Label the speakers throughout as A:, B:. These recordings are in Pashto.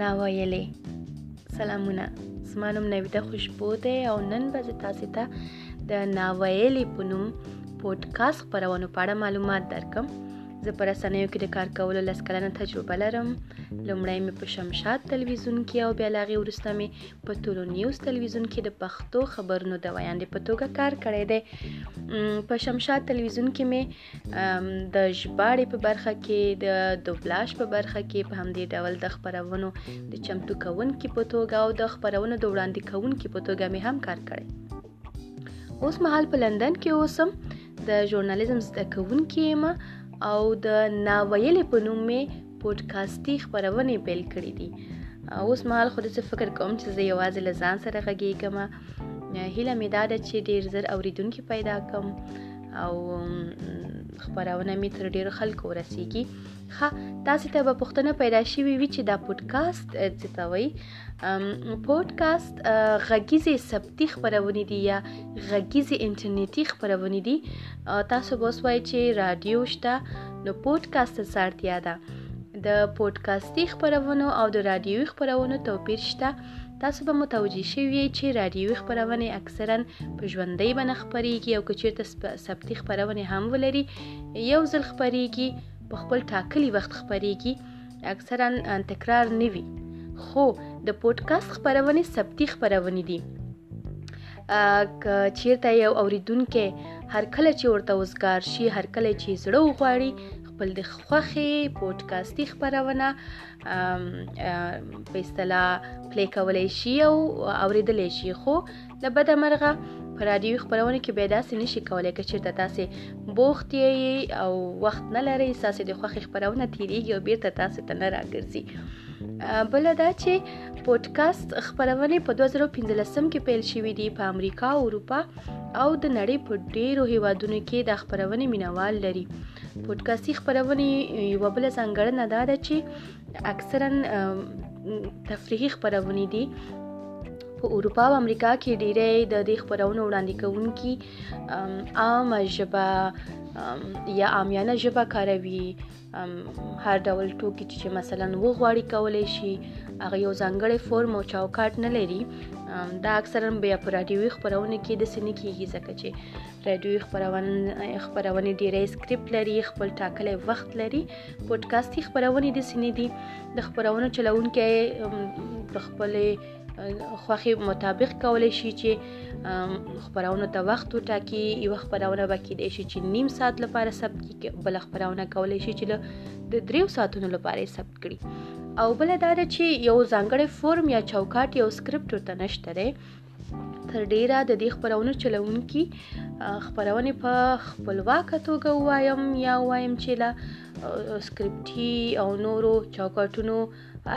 A: ناویلې سلامونه زما نوم نویده خوشبو دی او نن به زه تاسو ته د ناویلې په نوم پودکاسټ خپرونو په اړه معلومات درکم زه په رسنیو کې د کار کولو لس کلنه تجربه لرم لومړی مې په شمشاد تلویزیون کې او بیا له هغې وروسته مې په طلوع نیوز تلویزیون کې د پښتو خبرونو د ویاندې په توګه کار کړی دی په شمشاد تلویزیون کې مې د ژباړې په برخه کې د دوبلاش په برخه کې په همدې ډول د خبرونو د چمتو کوونکي په توګه او د خبرونو د وړاندې کوونکي په توګه مې هم کار کړی اوس مهال په لندن کې اوسم د ژورنالیزم زده کوونکې یم او د ناویلې په نوم مې پودکاستی خبرونه پیل کړې دي اوس مهال خو څه فکر کوم چې زه یوازې له ځان سره غږیږم هیله مې دا ده چې ډیر زر اوریدونکو پیدا کم او خبرونه می تر ډیر خلکو ورسیږي ښه تاسو ته به پښتنه پیدا شي وي چې دا پودکاسټ څه ته وایي پودکاسټ غږیزې ثبتی خبرونه دي یا غږیزې انټرنیټي خبرونه دي تاسو به وسوای چې رادیو شته نو پودکاسټ ته اړتیا ده د پودکاسټي خبرونو او د رادیوي خبرونو توپیر شته تاسو به متوجي شوی چې رادیوي خبرونه اکثرا په ژوندۍ بنه خبريږي او کچیرته ثبتي خبرونه هم ولري یو ځل خبريږي په خپل ټاکلي وخت خبريږي اکثرا تکرار نه وي خو د پودکاسټ خبرونه ثبتي خبرونه دي که چیرته یو اوریدونکو هر کله چې ورته وزګار شي هر کله چې زړه وغواړي خپل د خوخي پودکاسټي خبرونه په اصطلاح پلی کولای شي او اوریدلای شي خو له بده مرغه په رادیوي خپرونې کې به داسې نشي کولای که چیرته تاسو بوخت یې او وخت نه لرئ تاسو د خوخي خپرونه تیریږي او بیرته تاسو ته نه راګرځي بل دا چې پودکاسټ خپرونې په 2015 کې پیل شوې دي په امریکا او اروپا او د نړۍ په ډیرو هیوادونو کې د خپرونې مینوال لري پودکاسټي خپرونې یو بل ځانګړنه دا ده چې اکثرا تفریحي خپرونې دي په اروپا او امریکا کې ډیری د دې خبرونو وړاندې کوونکي عامه ژبه یا عامیانه ژبه کاروي هر ډول ټوکي چې مثلا وغواړي کولای شي هغه یو ځانګړی فورم او چوکاټ نه لري دا اکثرا بیا په رادیوي خبرونه کې د سینې کیږي ځکه چې رادیوي خبرونه خبرونه ډیری سکرپټ لري خپل ټاکلی وخت لري پودکاستی خبرونه د سینې دي د خبرونو چلونکي په خپل خوخي مطابق کولای شي چې خبرونه ته وخت وټاکي یو خبرونه به کېدای شي چې نیم ساعت لپاره ثبت کړي بل خبرونه کولای شي چې له د دریو ساعتونو لپاره ثبت کړي او بل دا ده چې یو ځانګړی فورم یا چوکاټ یا سکرپټ ورته نشته دی تر ډیره د دې خبرونو چلوونکي خبرونه په خپلواکه توګه وایم یا وایم چې لا سکرپټي او نورو چوکاټونو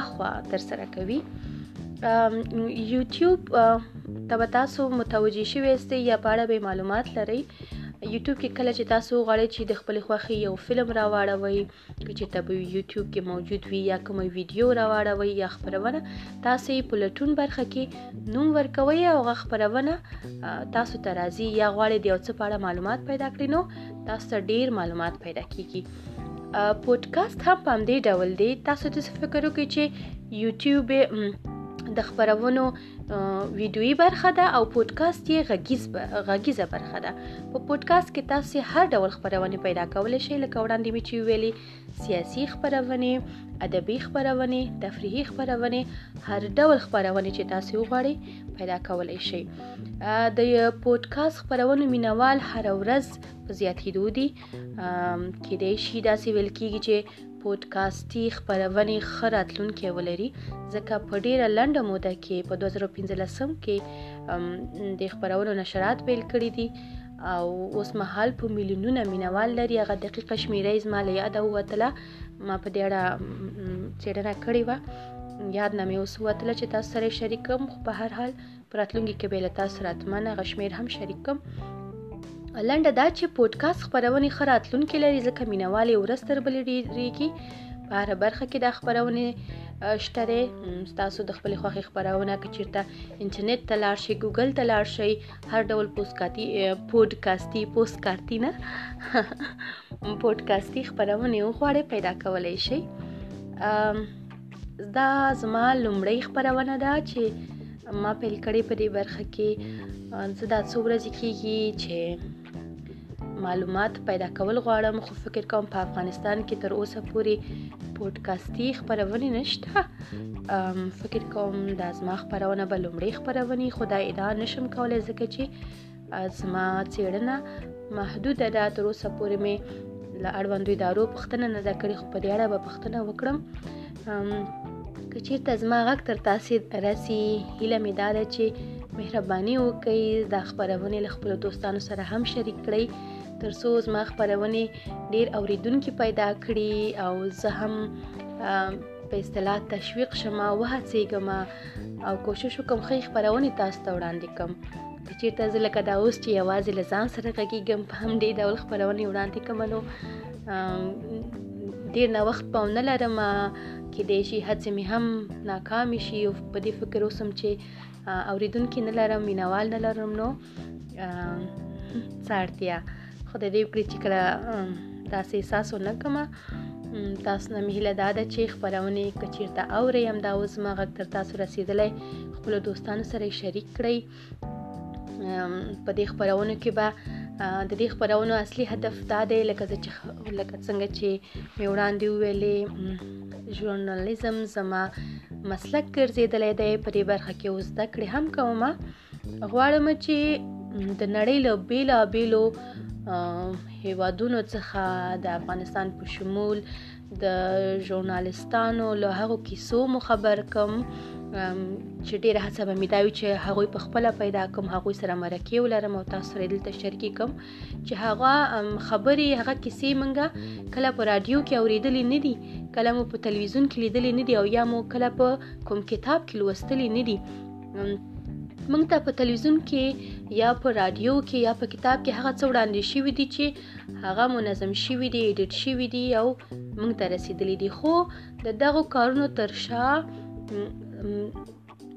A: اخوا تر سره کوي یوټیوب ته به تاسو متوجه شوي یاستئ یا په اړه به معلومات لرئ یوټیوب کې کله چې تاسو غواړئ چې د خپلې خوښې یو فلم راواړوئ که چېرته په یوټیوب کې موجود وي یا کومه ویډیو راواړوئ یا خپرونه تاسو یې په لټون برخه کې نوم ورکوئ او هغه خپرونه تاسو ته راځي یا غواړئ د یو څه په اړه معلومات پیدا کړئ نو تاسو ته ډیر معلومات پیدا کیږي پودکاسټ هم په همدې ډول دی تاسو د فکر وکړئ چې یوټیوب د خبرونو ویډیویي برخه ده او پودکاسټ یې غږیز غږیزه برخه ده په پودکاسټ کې تاسو هر ډول خبرونه پیدا کولای شئ لکه وړاندې مې چې ویلي سیاسي خبرونه ادبي خبرونه تفریحي خبرونه هر ډول خبرونه چې تاسو وغواړئ پیدا کولای شئ د پودکاسټ خبرونو مینوال هر ورځ په زیاتېدو دي کې دی شي داسې ویل کېږي چې پودکاستی خبرونې ښه راتلونکی ولري ځکه په ډیره لنډه موده کې په 2015 کې د خبرونو نشرات پیل کړي دي او اوس مهال په میلیونونه مینوال لري هغه دقیقه شمیره یې زما له یاده ووتله ما په دې اړه څېړنه کړې وه یاد نه مې اوس وتله چې تاسو سره شریک کړم خو په هر حال په راتلونکي کې به له تاسو سره اتمنه هغه شمېر هم شریک کړم لنډه دا چې پودکاسټ خپرونې ښه راتلونکې لري ځکه مینوال یې ورځ تر بلې ډېرېږي په هره برخه کې دا خپرونې شته دی ستاسو د خپلې خوښې خپرونه که چېرته انټرنیټ ته لاړ شئ ګوګل ته لاړ شئ هر ډول پوسکاتی پودکاستی پوسکارتی نه پودکاستی خپرونې وغواړئ پیدا کولی شئ دا زما لومړی خبرونه ده چې ما پیل کړې په دې برخه کې زه دا څو ورځې کېږي چې معلومات پیدا کول غواړم خو فکر کوم په افغانستان کې تر اوسه پورې پودکاستی خبرونه نشته فکر کوم دا زما خبرونه به لومړی خبرونه خو دا ادعا نشم کولای ځکه چې زما څېړنه محدوده ده تر اوسه پورې مې له اړوندو ادارو پوښتنه نه ده کړې خو په دې اړه به پوښتنه وکړم که چیرته زما غږ تر تاسو رسی هیله مې دا ده چې مهرباني وکړئ دا خبرونه له خپل دوستانو سره هم شریک کړئ تر څو زما خبرونه ډیر اوریدونکو پیدا کړي او زه هم په اصطلاح تشویق شمه وهڅېږم او کوشش وکم خې خبرونه تاسو ته وړاندې کوم که چیرته زه لکه دا اوس چې یوازې له ځان سره غږیږم په همدې ډول خپرونې وړاندې کوم نو ډیر نه وخت پاو نه لرم کې دی شي هڅې مې هم ناکام شي او په دې فکر اوسم چې اوریدونکو نه لرم مینوال نه لرم نو څارتیا خدای دې وکړي چې کله داسې احساس ونه کوم تاسو نه مهله دا ده چې خبرونه کچیرته اوري هم دا اوس ما غږ تر تاسو رسیدلې خپل دوستانو سره شریک کړئ په دې خبرونه کې به د دې خبرونو اصلي هدف دا دی لکه چې لکه څنګه چې مې وړاندې ویلې ژورنالیزم زما مسلک ګرځېدلی دی په دې برخه کې اوس زده کړې هم کوم غواړم چې د نړۍ له بیلا بیلو هیوادونو څخه د افغانستان په شمول د ژورنالستانو له هغو کیسو مو خبر کوم چې ډېره هڅه به مې دا وي چې هغوی په خپله پیدا کوم هغوی سره مرکې ولرم او تاسو سره دلته شریکې کوم چې هغه خبرې هغه کیسې مونږه کله په رادیو کې اورېدلې نه دي کله مو په تلویزیون کې لیدلې نه دي او یا مو کله په کوم کتاب کې لوستلې نه دي مونږ ته په تلویزیون کې یا په رادیو کې یا په کتاب کې هغه څه وړاندې شوي دي چې هغه منظم شوي دي ایډیټ شوي دي او مونږ ته رسیدلي دي خو د دغو کارونو تر شا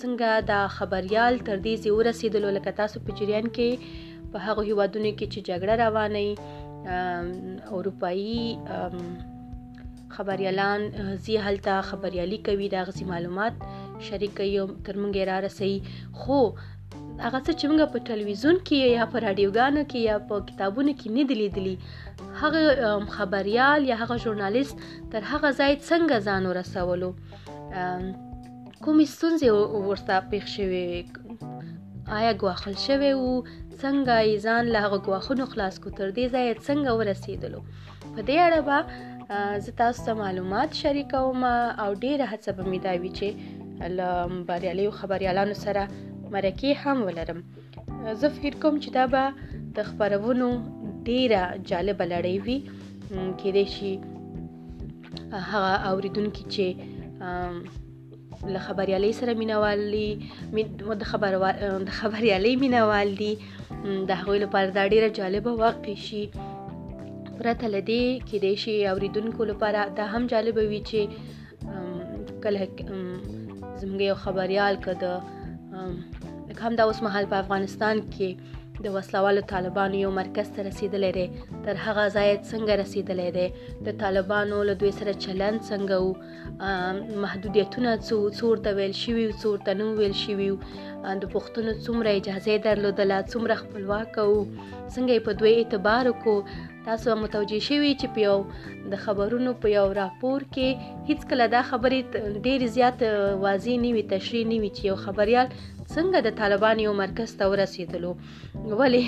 A: څنګه دا خبريال تر دې زی ورسېدلو لکه تاسو په جریان کې په هغه هیوادونو کې چې جګړه روانه اروپאי خبریالان ځي هلته خبریالي کوي د غزي معلومات شریک یو تر مونږه را رسي خو هغه څه چې موږ په ټلویزیون کې یا په رادیوګانو کې یا په کتابونو کې نه دي لیدلي هغه خبریال یا هغه ژورنالیست تر هغه ځای څنګه ځان ورسولو کومې ستونزې ورته پیښ شوې آیا ګواښل شوی وو څنګه یې ځان له هغه ګواښونو خلاص کو تر دې ځایه څنګه ورسېدلو په دې اړه به زه تاسو ته معلومات شریکوم او ډیره هڅه به مې دا وي چې له بریالیو خبریالانو سره مرکې هم ولرم زه فکر کوم چې دا به د خبرونو ډیره جالبه لړۍ وي کېدای شي هغه اوریدونکي چې له خبريالۍ سره مینوال دي د خبر د خبريالۍ مینوال دي د هغوی لپاره دا ډیره جالبه واقع شي پرته له دې کې د شي اوریدونکو لپاره دا هم جالبه وي چې کله زموږ یو خبريال که د لکه هم دا اوس مهال په افغانستان کې د وسلوالو طالبانو یو مرکز ته رسیدلی دی تر هغه ځایه څنګه رسیدلی دی د طالبانو له دوی سره چلند څنګه وو محدودیتونه څو څو ورته ویل شوي څو ورته نه ویل شوي د پښتنو څومره اجازه درلودله څومره خپلواک او څنګه په دوی اعتبار کو تاسو متوجه شوي چې په یو د خبرونو په یو راپور کې هیڅ کله دا خبرې ډېر زیات واضح نه وي تشریح نه وي چې یو خبريال څنګه د طالبان یو مرکز ته ورسېدلو ولی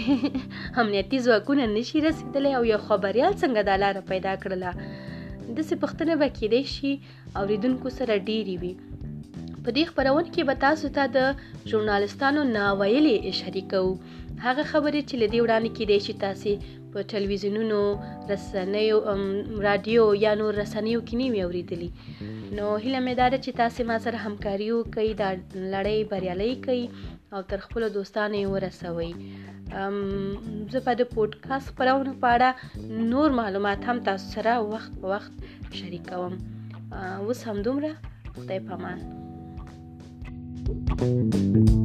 A: امنیتی ځواکونه نشي رسیدلی او یو خبریال څنګه دا لار پیدا کړله د څه پښتنه به کېدای شي اوریدونکو سره ډېری وي په دې خبرونه کې به تاسو ته د ژورنالستانو ناویلې شریکو هغه خبرې چې لدی وړاندې کېدای شي تاسو په ټلویزیونونو رسنیو رادیو یا نور رسنیو کې نیوي اوریدلی نو هیله مې دا ده چې تاسو ما سره همکاري وکړئ دا لړۍ بریالۍ کړئ او تر خپل دوستانو یې ورسوي زه په د پودکاسټ خبرونه په اړه نور معلومات هم تاسو سره وخت په وخت شریکوم اوس هم دومره خدای پامان thank you